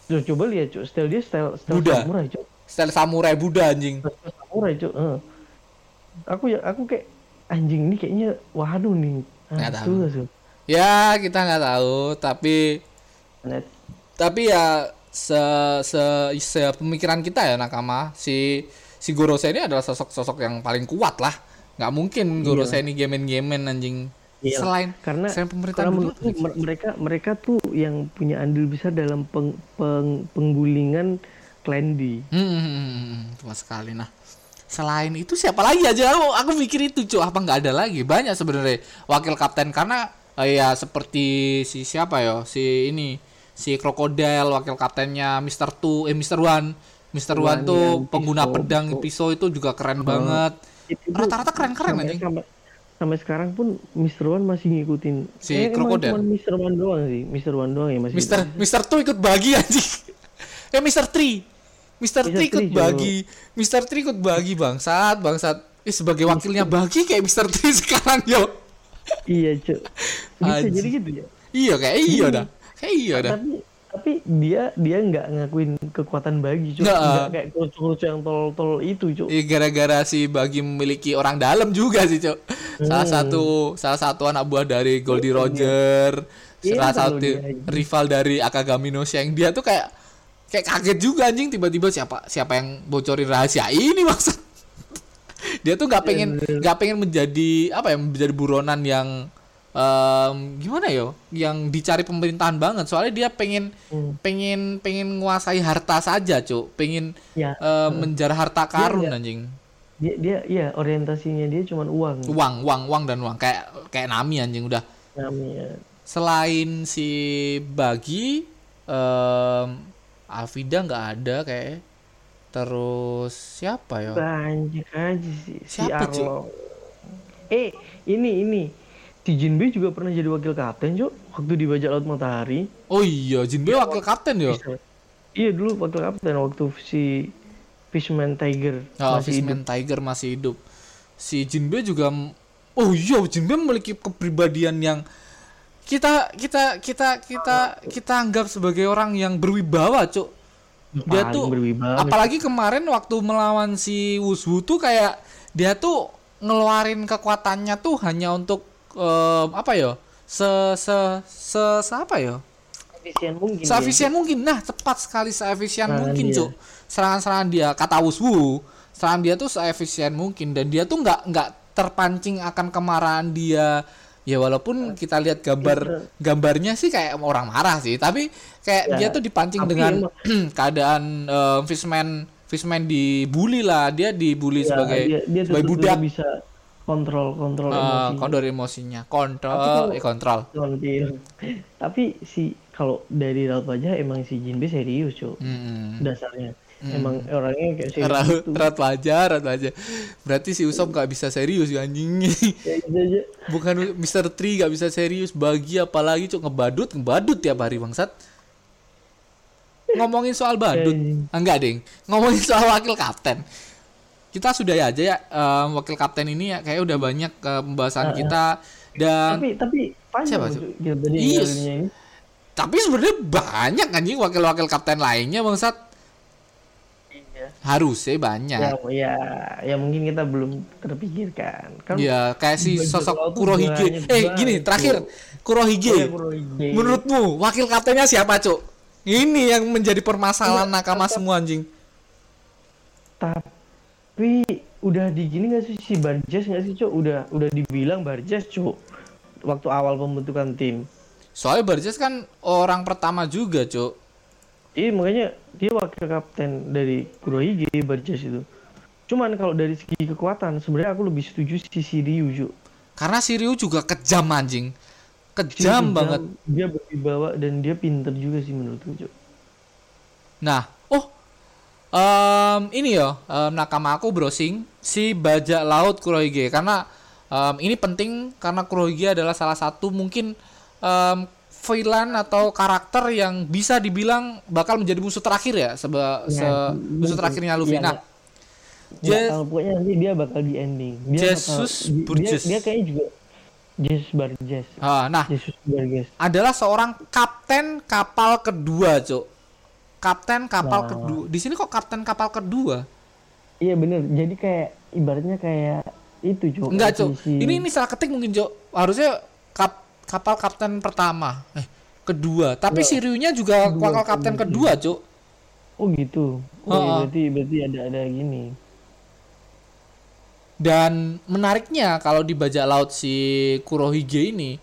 Tuh, coba lihat cu style dia style style Buddha. samurai cu style samurai Buddha anjing style samurai cu Heeh. aku ya aku kayak anjing ini kayaknya Wano nih. Nggak Ah, tahu. tuh, cu. ya kita nggak tahu tapi Net. tapi ya se se, se pemikiran kita ya nakama. Si si Gorose ini adalah sosok-sosok yang paling kuat lah. Nggak mungkin Gorose ini gemen-gemen anjing. Iya, selain karena selain pemerintahan karena menurutku mereka mereka tuh yang punya andil besar dalam peng, peng- penggulingan Clan D. Hmm, hmm, hmm, hmm, cuma sekali. Nah, selain itu siapa lagi aja? Aku, aku mikir itu, cuy. Apa nggak ada lagi? Banyak sebenarnya wakil kapten karena eh, ya seperti si siapa ya? Si ini, si Crocodile wakil kaptennya Mr. Two, eh Mr. One. Mr. One One tuh yang pengguna pisau. pedang pisau itu juga keren banget. Itu tuh Rata-rata keren-keren sampai, anjing. sampai, sampai sekarang pun Mr. One masih ngikutin Si Eh, Crocodile. cuma Mr. One doang sih Mr. One doang ya masih Mr. Mr. Two ikut bagi anjing. <laughs> eh Mr. Three. Mr. Mr. Three ikut cuy. bagi. Mr. Three ikut bagi bangsat, bangsat. Eh sebagai wakilnya bagi kayak Mr. Three <laughs> sekarang yo. iya cuk bisa Anjing. jadi gitu ya Iya kayak iya dah. Kayak iya dah. tapi tapi dia dia nggak ngakuin kekuatan bagi cuk Nggak. kayak kerucu-kerucu yang tol-tol itu cuk Iya gara-gara si Bagi memiliki orang dalam juga sih, Cok. Salah Hmm. satu salah satu anak buah dari Goldie Roger, Iya, salah satu rival dari Akagami no Sheng. Dia tuh kayak kayak kaget juga anjing tiba-tiba siapa siapa yang bocorin rahasia ini <laughs> maksud. Dia tuh nggak pengen nggak pengen menjadi apa ya menjadi buronan yang em, gimana yo yang dicari pemerintahan banget. Soalnya dia pengen Hmm. pengen pengen menguasai harta saja cuk. Pengen ya eh, menjar harta karun iya. anjing. dia dia iya orientasinya dia cuma uang. Uang uang uang dan uang. Kayak kayak nami anjing udah. Namanya selain si bagi em Alvida nggak ada kayak. Terus siapa ya? Banyak aja sih si Siapa, Cuk? Arlo. Eh ini ini. Si Jinbe juga pernah jadi wakil kapten cuk waktu di bajak laut matahari. Oh iya Jinbe wakil kapten ya? iya dulu wakil kapten waktu si Fishman Tiger oh, masih hidup. Fishman Tiger masih hidup. Si Jinbe juga oh iya Jinbe memiliki kepribadian yang kita kita kita kita kita anggap sebagai orang yang berwibawa cuk. Dia Paling tuh berwibawa. apalagi kemarin waktu melawan si Wushu tuh kayak dia tuh ngeluarin kekuatannya tuh hanya untuk em, apa ya? Se se se, se apa ya? Efisien mungkin seefisien mungkin. Nah tepat sekali seefisien Serangan mungkin cuk. Serangan-serangan dia. Kata Wushu serangan dia tuh seefisien mungkin. Dan dia tuh nggak nggak terpancing akan kemarahan dia ya walaupun kita lihat gambar gambarnya sih kayak orang marah sih tapi kayak Ya, dia tuh dipancing tapi dengan <clears throat> keadaan eh, fishman fishman dibully lah. Dia dibully Ya, sebagai dia, dia sebagai budak. dia bisa kontrol kontrol eh, emosi kontrol emosinya. Kontrol kalau- eh kontrol. Tapi si kalau dari raut wajah emang si Jinbe serius cuy Hmm. dasarnya emang orangnya kayak serius Raut, gitu. raut wajah, raut wajah. Berarti si Usop nggak bisa serius ya, anjing. Kayak gitu aja. Bukan Mr. Tree nggak bisa serius, bagi apalagi cuk ngebadut, ngebadut tiap hari bangsat. Ngomongin soal badut, Anjing. Ah, enggak ding. Ngomongin soal wakil kapten. Kita sudah aja ya em, wakil kapten ini ya kayak udah banyak eh, pembahasan kita dan tapi tapi panjang Siapa, Iya. ini tapi sebenarnya banyak anjing wakil-wakil kapten lainnya bangsat. Iya. Harusnya banyak. ya ya ya mungkin kita belum terpikirkan kan Ya kayak si sosok Kurohige. Eh banget, gini terakhir. Kurohige. Oh, ya, Kurohige. Menurutmu wakil kaptennya siapa cuk? Ini yang menjadi permasalahan Iya, nakama semua anjing. tapi udah di gini nggak sih si Barjas nggak sih cuk udah udah dibilang Barjas cuk waktu awal pembentukan tim Soalnya Barjes kan orang pertama juga cuk. Iya makanya dia wakil kapten dari Kurohige Barjas itu. Cuman kalau dari segi kekuatan sebenarnya aku lebih setuju si Siriu Cuk. Karena si Ryu juga kejam anjing. Kejam kejam, banget. Dia berwibawa dan dia pinter juga sih menurutku Cuk. Nah, oh em, ini ya em, nakama aku browsing si bajak laut Kurohige karena em, ini penting karena Kurohige adalah salah satu mungkin em, villain atau karakter yang bisa dibilang bakal menjadi musuh terakhir ya seba, Ya, se- musuh terakhirnya Luffy. Iya, Nah, tahu, pokoknya nanti dia bakal di ending. Dia Jesus bakal, Burgess. Dia, dia kayaknya juga Jesus Barges. ah, nah Jesus Barges. adalah seorang kapten kapal kedua, Cuk. Kapten kapal Nah. kedua. Di sini kok kapten kapal kedua? Iya bener. Jadi kayak ibaratnya kayak itu Cuk. Enggak, si- Ini ini salah ketik mungkin, Cuk. Harusnya kap, kapal kapten pertama. Eh, kedua. Tapi si Ryu-nya juga Kedua, kapal kapten kedua, Cuk. Oh gitu. Oh, Ha-ha. berarti berarti ada ada gini. Dan menariknya kalau di bajak laut si Kurohige ini,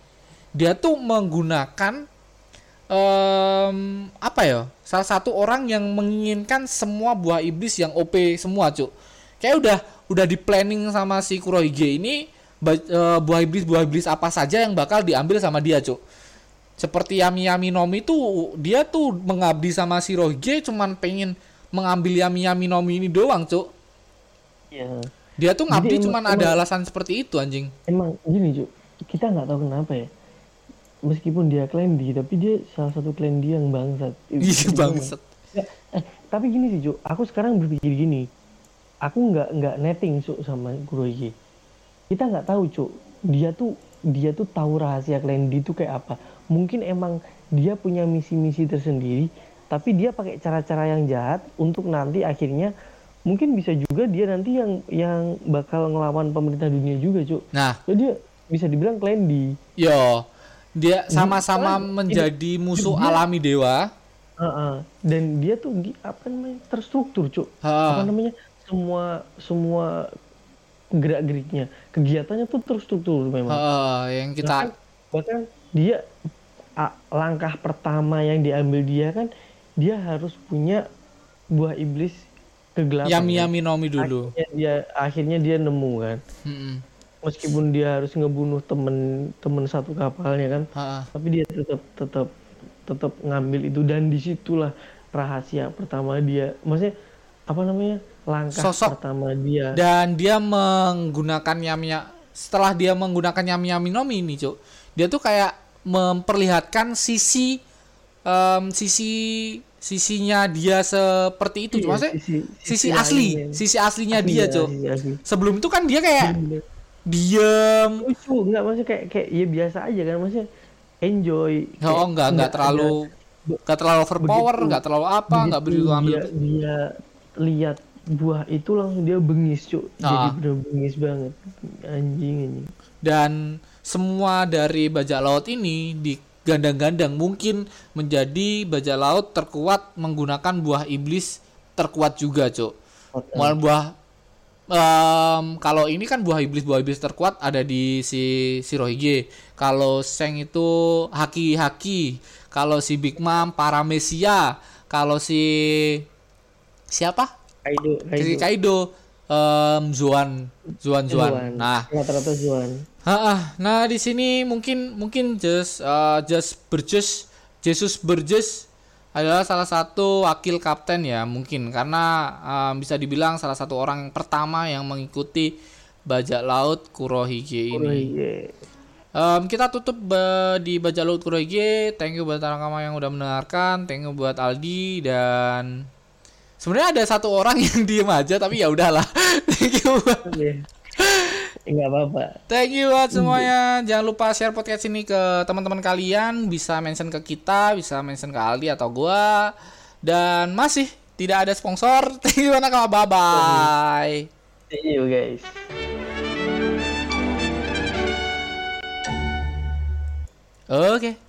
dia tuh menggunakan em, apa ya? Salah satu orang yang menginginkan semua buah iblis yang OP semua, Cuk. Kayak udah udah di planning sama si Kurohige ini buah iblis buah iblis apa saja yang bakal diambil sama dia, Cuk. Seperti Yami Yami Nomi tuh dia tuh mengabdi sama si Rohige cuman pengen mengambil Yami Yami Nomi ini doang, Cuk. Iya. Dia tuh ngabdi Jadi cuman emang- ada alasan seperti itu anjing. Emang gini Cuk. Kita nggak tahu kenapa ya. Meskipun dia Klendi, tapi dia salah satu Klendi yang bangsat. <laughs> Iya bangsat. Ya, eh, tapi gini sih Cuk, aku sekarang berpikir gini. Aku nggak nggak netting Cuk sama Kurohige. Kita nggak tahu Cuk. Dia tuh dia tuh tahu rahasia Klendi itu kayak apa. Mungkin emang dia punya misi-misi tersendiri, tapi dia pakai cara-cara yang jahat untuk nanti akhirnya mungkin bisa juga dia nanti yang yang bakal ngelawan pemerintah dunia juga Cuk. Nah, Jadi dia bisa dibilang Klendi. yo dia sama-sama menjadi musuh dia- alami dewa. Heeh. Dan dia tuh apa namanya terstruktur Cuk. Apa namanya semua semua gerak geriknya kegiatannya tuh terstruktur memang Heeh, yang kita bahkan dia langkah pertama yang diambil dia kan dia harus punya buah iblis kegelapan Yami. Yami Nomi dulu. akhirnya dia akhirnya dia nemu kan Mm-mm. meskipun dia harus ngebunuh temen temen satu kapalnya kan Ha-ha. tapi dia tetap tetap tetap ngambil itu dan di situlah rahasia pertama dia maksudnya apa namanya langkah Sosok pertama dia Dan dia menggunakan Yami Ya- setelah dia menggunakan Yami Yami Nomi ini, Cuk. Dia tuh kayak memperlihatkan sisi em, sisi sisinya dia seperti itu, Iya, cuma maksudnya sisi- sisi, sisi asli, sisi aslinya Asli dia, ya, Cuk. asli. Sebelum itu kan dia kayak Bener. diem, lucu nggak maksudnya kayak kayak ya biasa aja kan maksudnya enjoy Oh Kayak enggak enggak ada- terlalu enggak terlalu overpower, enggak terlalu apa, enggak begitu begitu ambil. dia, dia lihat buah itu langsung dia bengis cuk jadi Ah. bener bengis banget anjing anjing Dan semua dari bajak laut ini digandang-gandang mungkin menjadi bajak laut terkuat menggunakan buah iblis terkuat juga, Cuk. Mulai buah em, kalau ini kan buah iblis buah iblis terkuat ada di si Shirohige. Kalau Seng itu Haki Haki. Kalau si Big Mom Paramecia. Kalau si siapa? Kaido, Kaido. Kaido em, Zuan Zuan Zuan. Zuan. Nah, rata-rata Zuan. Ha-ah. nah di sini mungkin mungkin just uh, just Burgess Jesus Burgess adalah salah satu wakil kapten ya mungkin karena um, bisa dibilang salah satu orang pertama yang mengikuti bajak laut Kurohige ini. Kurohige. Em, kita tutup ba- di bajak laut Kurohige. Thank you buat Tarakama yang udah mendengarkan. Thank you buat Aldi dan sebenarnya ada satu orang yang <laughs> diem aja tapi ya udahlah. <laughs> Thank you. Oke. Enggak apa-apa. Thank you buat semuanya. Jangan lupa share podcast ini ke teman-teman kalian. Bisa mention ke kita, bisa mention ke Aldi atau gua. Dan masih tidak ada sponsor. <laughs> Thank you Nakama. Bye bye. See you guys. Oke.